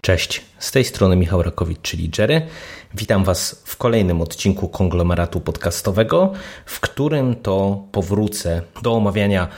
Cześć, z tej strony Michał Rakowicz, czyli Jerry. Witam Was w kolejnym odcinku konglomeratu podcastowego, w którym to powrócę do omawiania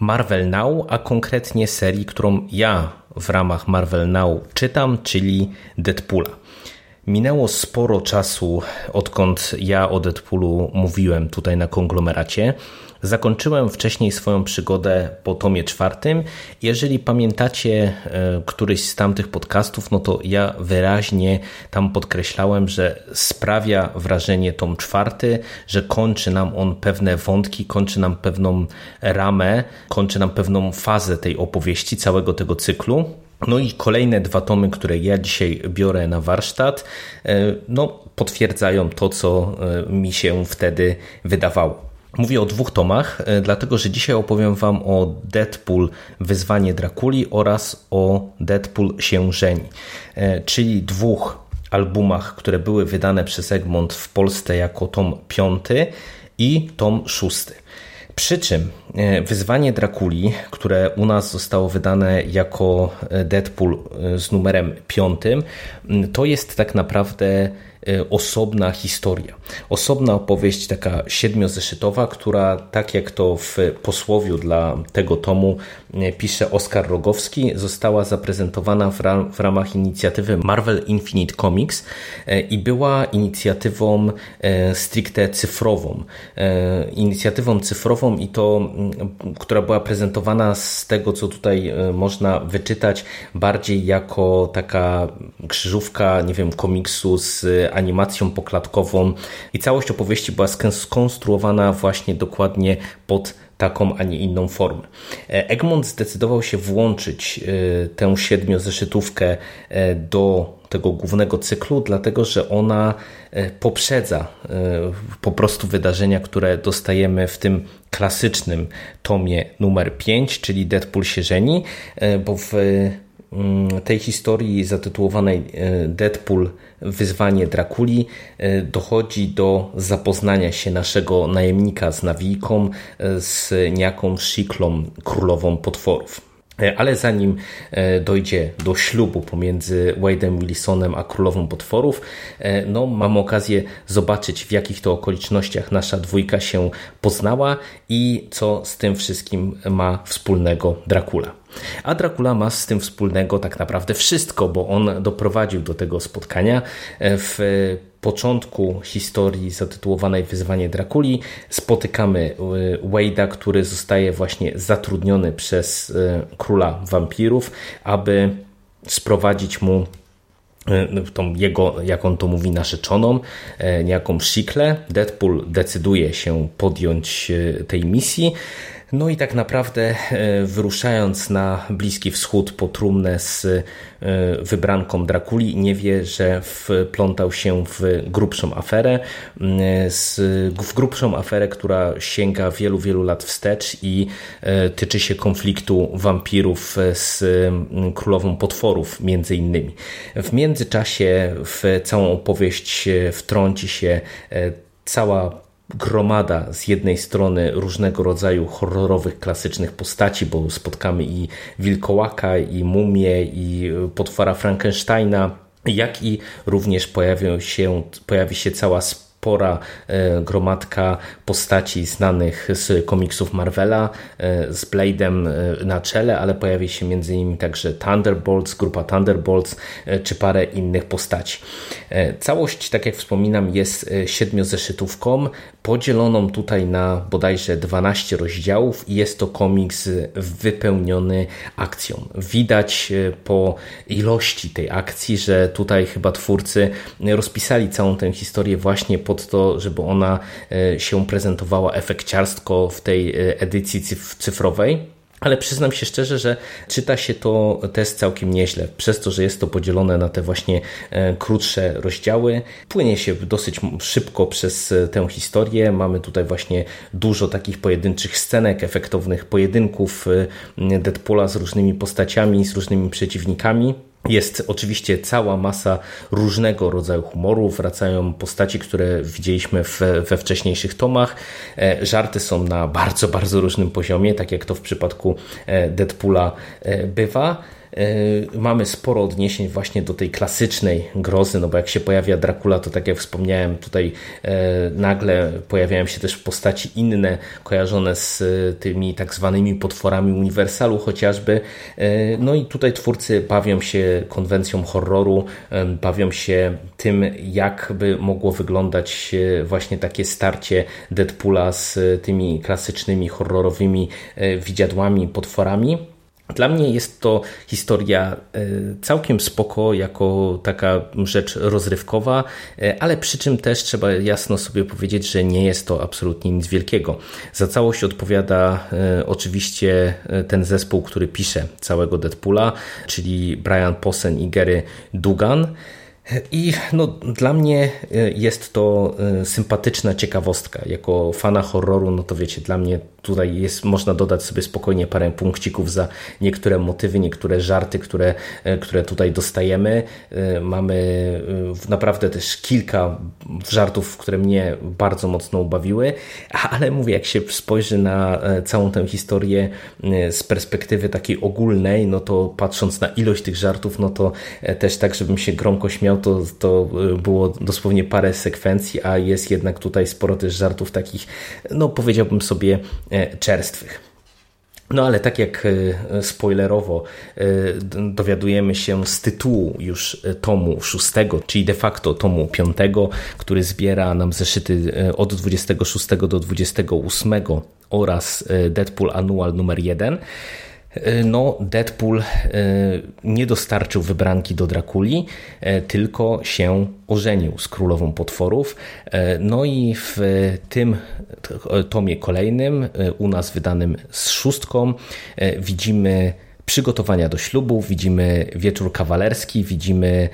Marvel Now, a konkretnie serii, którą ja w ramach Marvel Now czytam, czyli Deadpoola. Minęło sporo czasu, odkąd ja o Deadpoolu mówiłem tutaj na konglomeracie. Zakończyłem wcześniej swoją przygodę po tomie czwartym. Jeżeli pamiętacie e, któryś z tamtych podcastów, no to ja wyraźnie tam podkreślałem, że sprawia wrażenie tom czwarty, że kończy nam on pewne wątki, kończy nam pewną ramę, kończy nam pewną fazę tej opowieści, całego tego cyklu. No i kolejne dwa tomy, które ja dzisiaj biorę na warsztat, e, no, potwierdzają to, co e, mi się wtedy wydawało. Mówię o dwóch tomach, e, dlatego że dzisiaj opowiem Wam o Deadpool Wyzwanie Drakuli oraz o Deadpool się żeni, czyli dwóch albumach, które były wydane przez Egmont w Polsce jako tom piąty i tom szósty. Przy czym e, wyzwanie Drakuli, które u nas zostało wydane jako e, Deadpool e, z numerem piątym, to jest tak naprawdę osobna historia. Osobna opowieść, taka siedmiozeszytowa, która, tak jak to w posłowiu dla tego tomu y, pisze Oskar Rogowski, została zaprezentowana w, ram w ramach inicjatywy Marvel Infinite Comics y, i była inicjatywą stricte cyfrową. Inicjatywą cyfrową i to, która była prezentowana z tego, co tutaj można wyczytać, bardziej jako taka krzyżówka, nie wiem, komiksu z animacją poklatkową i całość opowieści była skonstruowana właśnie dokładnie pod taką, a nie inną formę. E, Egmont zdecydował się włączyć e, tę siedmiozeszytówkę e, do tego głównego cyklu, dlatego że ona poprzedza po prostu wydarzenia, które dostajemy w tym klasycznym tomie numer 5, czyli Deadpool się żeni, bo w tej historii zatytułowanej e, Deadpool Wyzwanie Drakuli e, dochodzi do zapoznania się naszego najemnika z nawijką e, z niejaką Shiklą, królową potworów. Ale zanim dojdzie do ślubu pomiędzy Wade'em Wilsonem a królową potworów, no, mam okazję zobaczyć, w jakich to okolicznościach nasza dwójka się poznała i co z tym wszystkim ma wspólnego Dracula. A Dracula ma z tym wspólnego tak naprawdę wszystko, bo on doprowadził do tego spotkania e, w początku historii zatytułowanej Wyzwanie Drakuli spotykamy e, Wade'a, który zostaje właśnie zatrudniony przez e, króla wampirów, aby sprowadzić mu tą jego, jak on to mówi, narzeczoną, niejaką Shiklę. Deadpool decyduje się podjąć tej misji. No i tak naprawdę e, wyruszając na Bliski Wschód po trumnę z e, wybranką Drakuli nie wie, że wplątał się w grubszą aferę, w grubszą aferę, która sięga wielu, wielu lat wstecz i e, tyczy się konfliktu wampirów z królową potworów między innymi. W międzyczasie w całą opowieść wtrąci się cała gromada z jednej strony różnego rodzaju horrorowych, klasycznych postaci, bo spotkamy i wilkołaka, i mumię, i potwora Frankensteina, jak i również pojawią się, pojawi się cała spora e, gromadka postaci znanych z komiksów Marvela, e, z Blade'em e, na czele, ale pojawi się między innymi także Thunderbolts, grupa Thunderbolts, czy parę innych postaci. Całość, tak jak wspominam, jest siedmiozeszytówką, podzieloną tutaj na bodajże 12 rozdziałów i jest to komiks wypełniony akcją. Widać po ilości tej akcji, że tutaj chyba twórcy rozpisali całą tę historię właśnie pod to, żeby ona e, się prezentowała efekciarstwo w tej e, edycji cyfrowej. ale przyznam się szczerze, że czyta się to też całkiem nieźle. Przez to, że jest to podzielone na te właśnie e, krótsze rozdziały, płynie się dosyć szybko przez tę historię. Mamy tutaj właśnie dużo takich pojedynczych scenek, efektownych pojedynków Deadpoola z różnymi postaciami, z różnymi przeciwnikami. Jest oczywiście cała masa różnego rodzaju humoru. Wracają postaci, które widzieliśmy w, we wcześniejszych tomach. E, żarty są na bardzo, bardzo różnym poziomie, tak jak to w przypadku e, Deadpoola e, bywa. E, mamy sporo odniesień właśnie do tej klasycznej grozy, no bo jak się pojawia Dracula, to tak jak wspomniałem, tutaj e, nagle pojawiają się też postaci inne, kojarzone z e, tymi tak zwanymi potworami Uniwersalu chociażby. No i tutaj twórcy bawią się konwencją horroru, bawią się tym, jak by mogło wyglądać właśnie takie starcie Deadpoola z tymi klasycznymi horrorowymi widziadłami, potworami. Dla mnie jest to historia e, całkiem spoko, jako taka rzecz rozrywkowa, e, ale przy czym też trzeba jasno sobie powiedzieć, że nie jest to absolutnie nic wielkiego. Za całość odpowiada e, oczywiście ten zespół, który pisze całego Deadpoola, czyli Brian Posen i Gary Dugan. I no, dla mnie jest to sympatyczna ciekawostka. Jako fana horroru, no to wiecie, dla mnie tutaj jest, można dodać sobie spokojnie parę punkcików za niektóre motywy, niektóre żarty, które, e, które tutaj dostajemy. Mamy naprawdę też kilka żartów, które mnie bardzo mocno ubawiły, ale mówię, jak się spojrzy na całą tę historię z perspektywy takiej ogólnej, no to patrząc na ilość tych żartów, no to też tak, żebym się gromko śmiał, to, to było dosłownie parę sekwencji, a jest jednak tutaj sporo też żartów takich, no powiedziałbym sobie, e, czerstwych. No ale tak jak e, spoilerowo e, dowiadujemy się z tytułu już tomu szóstego, czyli de facto tomu piątego, który zbiera nam zeszyty od 26 do 28 oraz Deadpool Annual numer 1, E, no, Deadpool e, nie dostarczył wybranki do Drakuli, e, tylko się ożenił z królową potworów. No i w tym tomie kolejnym, u nas wydanym z szóstką, widzimy przygotowania do ślubu, widzimy wieczór kawalerski, widzimy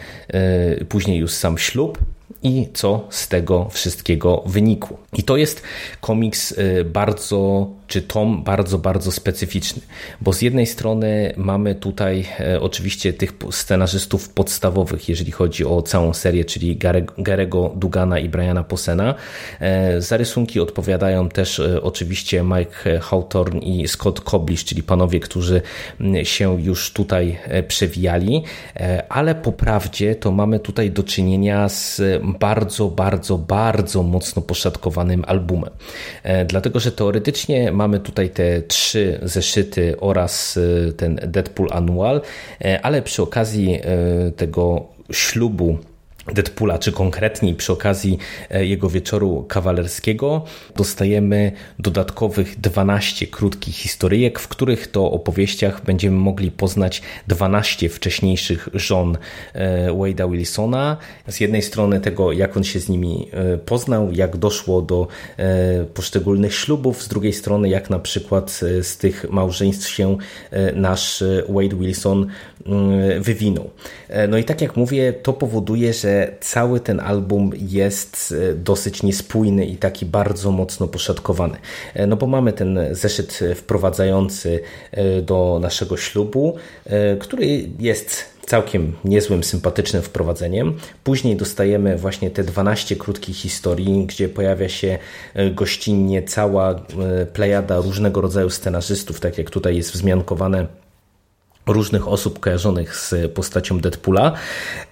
później już sam ślub i co z tego wszystkiego wynikło. I to jest komiks bardzo czy tom bardzo, bardzo specyficzny, bo z jednej strony mamy tutaj e, oczywiście tych scenarzystów podstawowych, jeżeli chodzi o całą serię, czyli Garego Dugana i Briana Posena. E, za rysunki odpowiadają też e, oczywiście Mike Hawthorne i Scott Koblish, czyli panowie, którzy się już tutaj przewijali, ale po prawdzie to mamy tutaj do czynienia z bardzo, bardzo, bardzo mocno poszatkowanym albumem. Dlatego, że teoretycznie mamy tutaj te trzy zeszyty oraz y, ten Deadpool Annual, e, ale przy okazji e, tego ślubu Deadpoola, czy konkretniej przy okazji e, jego wieczoru kawalerskiego, dostajemy dodatkowych 12 krótkich historyjek, w których to opowieściach będziemy mogli poznać 12 wcześniejszych żon e, Wade'a Wilsona. Z jednej strony tego, jak on się z nimi e, poznał, jak doszło do poszczególnych ślubów, z drugiej strony, jak na przykład z tych małżeństw się nasz Wade Wilson wywinął. No i tak jak mówię, to powoduje, że cały ten album jest e, dosyć niespójny i taki bardzo mocno poszatkowany. E, no bo mamy ten zeszyt wprowadzający e, do naszego ślubu, który jest całkiem niezłym, sympatycznym wprowadzeniem. Później dostajemy właśnie te 12 krótkich historii, gdzie pojawia się gościnnie cała plejada różnego rodzaju scenarzystów, tak jak tutaj jest wzmiankowane różnych osób kojarzonych z postacią Deadpoola.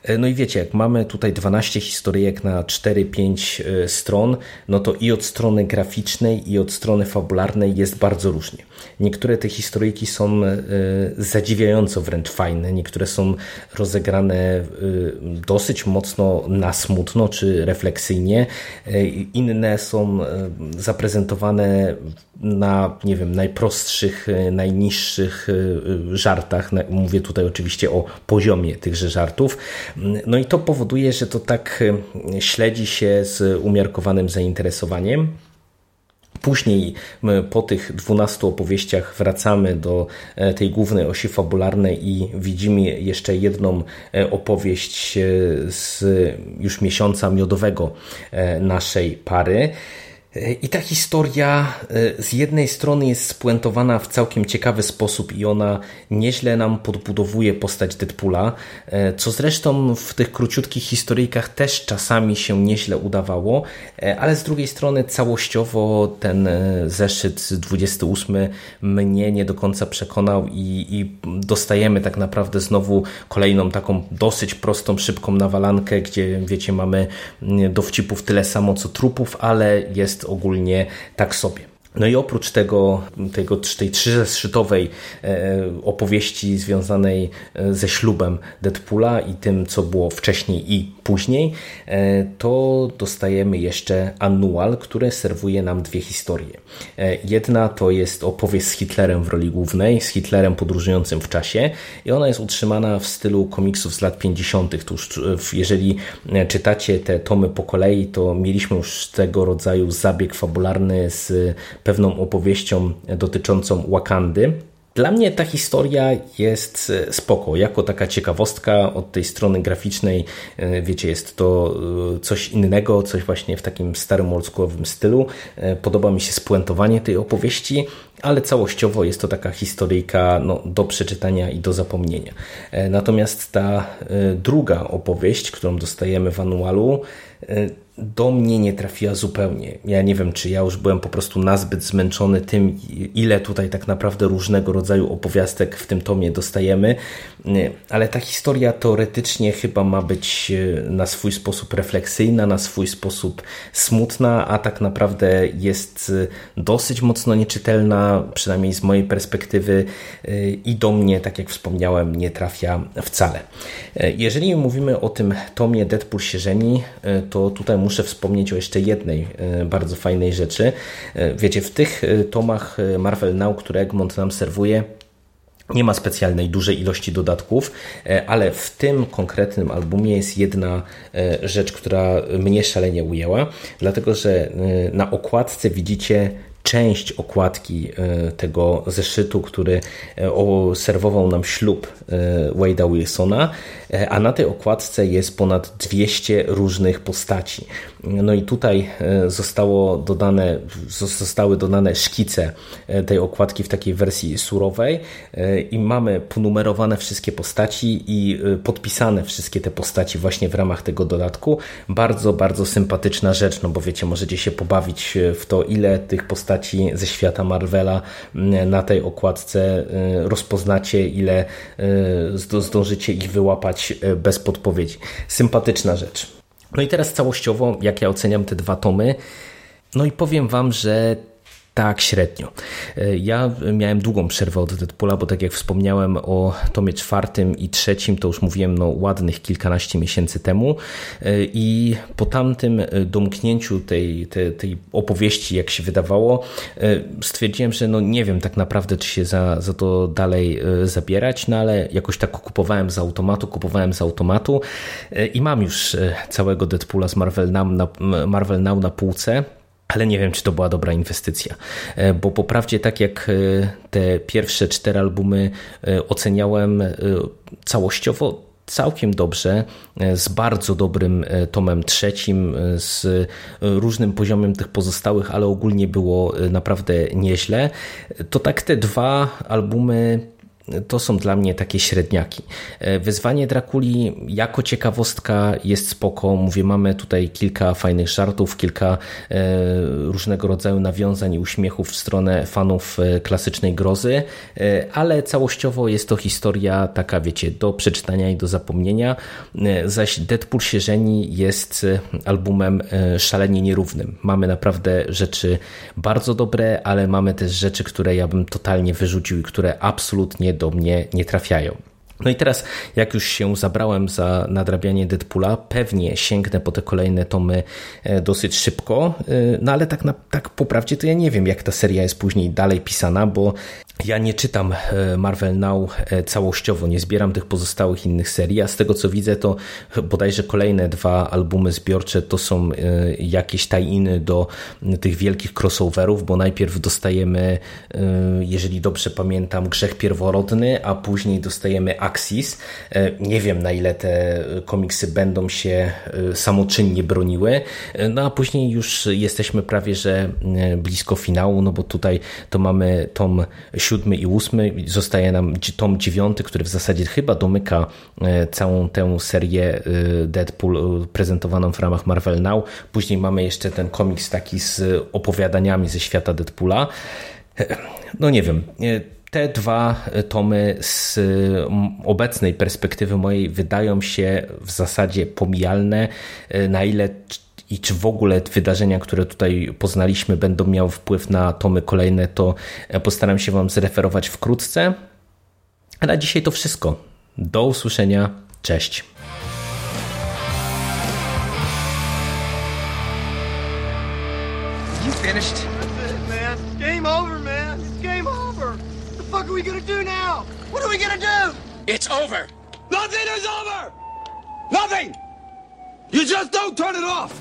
E, no i wiecie, jak mamy tutaj 12 historyjek na 4-5 e, stron, no to i od strony graficznej, i od strony fabularnej jest bardzo różnie. Niektóre te historyjki są e, zadziwiająco wręcz fajne, niektóre są rozegrane dosyć mocno na smutno czy refleksyjnie, inne są zaprezentowane na, nie wiem, najprostszych, najniższych żartach, Mówię tutaj oczywiście o poziomie tychże żartów. No i to powoduje, że to tak e, śledzi się z umiarkowanym zainteresowaniem. Później po tych 12 opowieściach wracamy do tej głównej osi fabularnej i widzimy jeszcze jedną opowieść z już miesiąca miodowego naszej pary. I ta historia e, z jednej strony jest spuentowana w całkiem ciekawy sposób i ona nieźle nam podbudowuje postać Deadpoola, e, co zresztą w tych króciutkich historyjkach też czasami się nieźle udawało, e, ale z drugiej strony całościowo ten zeszyt 28 mnie nie do końca przekonał i, i dostajemy tak naprawdę znowu kolejną taką dosyć prostą, szybką nawalankę, gdzie wiecie, mamy dowcipów tyle samo co trupów, ale jest ogólnie tak sobie. No i oprócz tego, tego tej trzyzeszytowej e, opowieści związanej e, ze ślubem Deadpoola i tym, co było wcześniej i później, e, to dostajemy jeszcze annual, który serwuje nam dwie historie. Jedna to jest opowieść z Hitlerem w roli głównej, z Hitlerem podróżującym w czasie i ona jest utrzymana w stylu komiksów z lat 50. Tuż, jeżeli czytacie te tomy po kolei, to mieliśmy już tego rodzaju zabieg fabularny z pewną opowieścią dotyczącą Wakandy. Dla mnie ta historia jest e, spoko, jako taka ciekawostka od tej strony graficznej, e, wiecie, jest to e, coś innego, coś właśnie w takim starym oldschoolowym stylu. Podoba mi się spuentowanie tej opowieści, ale całościowo jest to taka historyjka no, do przeczytania i do zapomnienia. Natomiast ta druga opowieść, którą dostajemy w anualu, do mnie nie trafiła zupełnie. Ja nie wiem, czy ja już byłem po prostu nazbyt zmęczony tym, ile tutaj tak naprawdę różnego rodzaju opowiastek w tym tomie dostajemy, ale ta historia teoretycznie chyba być e, na swój sposób refleksyjna, na swój sposób smutna, a tak naprawdę jest e, dosyć mocno nieczytelna, przynajmniej z mojej perspektywy e, i do mnie, tak jak wspomniałem, nie trafia wcale. Jeżeli mówimy o tym tomie Deadpool się żeni, to tutaj muszę wspomnieć o jeszcze jednej e, bardzo fajnej rzeczy. E, wiecie, w tych e, tomach Marvel Now, które Egmont nam serwuje, nie ma specjalnej dużej ilości dodatków, ale w tym konkretnym albumie jest jedna rzecz, która mnie szalenie ujęła, dlatego że na okładce widzicie część okładki e, tego zeszytu, który e, serwował nam ślub e, Wade'a Wilsona, a na tej okładce jest ponad 200 różnych postaci. No i tutaj zostało dodane, zostały dodane szkice tej okładki w takiej wersji surowej i mamy ponumerowane wszystkie postaci i podpisane wszystkie te postaci właśnie w ramach tego dodatku. Bardzo, bardzo sympatyczna rzecz, no bo wiecie, możecie się pobawić w to, ile tych postaci postaci ze świata Marvela na tej okładce y, rozpoznacie, ile y, zdążycie ich wyłapać y, bez podpowiedzi. Sympatyczna rzecz. No i teraz całościowo, jak ja oceniam te dwa tomy, no i powiem Wam, że tak, średnio. E, ja miałem długą przerwę od Deadpoola, bo tak jak wspomniałem o tomie czwartym i trzecim, to już mówiłem no, ładnych kilkanaście miesięcy temu e, i po tamtym e, domknięciu tej, tej, tej opowieści, jak się wydawało, stwierdziłem, że no nie wiem tak naprawdę, czy się za, za to dalej zabierać, no ale jakoś tak kupowałem z automatu, kupowałem z automatu i mam już całego Deadpoola z Marvel Now na, Marvel Now na półce ale nie wiem, czy to była dobra inwestycja, e, bo po prawdzie, tak jak e, te pierwsze cztery albumy e, oceniałem całościowo, całkiem dobrze, z bardzo dobrym tomem trzecim, z różnym poziomem tych pozostałych, ale ogólnie było naprawdę nieźle. To tak te dwa albumy to są dla mnie takie średniaki. E, wyzwanie Drakuli jako ciekawostka jest spoko. Mówię, mamy tutaj kilka fajnych żartów, kilka e, różnego rodzaju nawiązań i uśmiechów w stronę fanów e, klasycznej grozy, ale całościowo jest to historia taka, wiecie, do przeczytania i do zapomnienia. Zaś Deadpool się żeni jest albumem szalenie nierównym. Mamy naprawdę rzeczy bardzo dobre, ale mamy też rzeczy, które ja bym totalnie wyrzucił i które absolutnie do mnie nie trafiają. No i teraz, jak już się zabrałem za nadrabianie Deadpoola, pewnie sięgnę po te kolejne tomy e, dosyć szybko, e, no ale tak, na, tak po prawdzie to ja nie wiem, jak ta seria jest później dalej pisana, bo Ja nie czytam e, Marvel Now e, całościowo, nie zbieram tych pozostałych innych serii, a z tego co widzę, to bodajże kolejne dwa albumy zbiorcze to są e, jakieś tajiny do tych wielkich crossoverów, bo najpierw dostajemy, jeżeli dobrze pamiętam, Grzech Pierworodny, a później dostajemy Axis. Nie wiem na ile te komiksy będą się samoczynnie broniły, no a później już jesteśmy prawie, że blisko finału, no bo tutaj to mamy tom siódmy i ósmy. Zostaje nam tom dziewiąty, który w zasadzie chyba domyka e, całą tę serię e, Deadpool e, prezentowaną w ramach Marvel Now. Później mamy jeszcze ten komiks taki z opowiadaniami ze świata Deadpoola. No nie wiem te dwa tomy z obecnej perspektywy mojej wydają się w zasadzie pomijalne. Na ile i czy w ogóle wydarzenia, które tutaj poznaliśmy, będą miały wpływ na tomy kolejne, to e, postaram się Wam zreferować wkrótce. A na dzisiaj to wszystko. Do usłyszenia. Cześć. You finished? That's it, man. Game over, man. It's game over. What the fuck are we gonna do now? What are we gonna do? It's over. Nothing is over! Nothing! You just don't turn it off!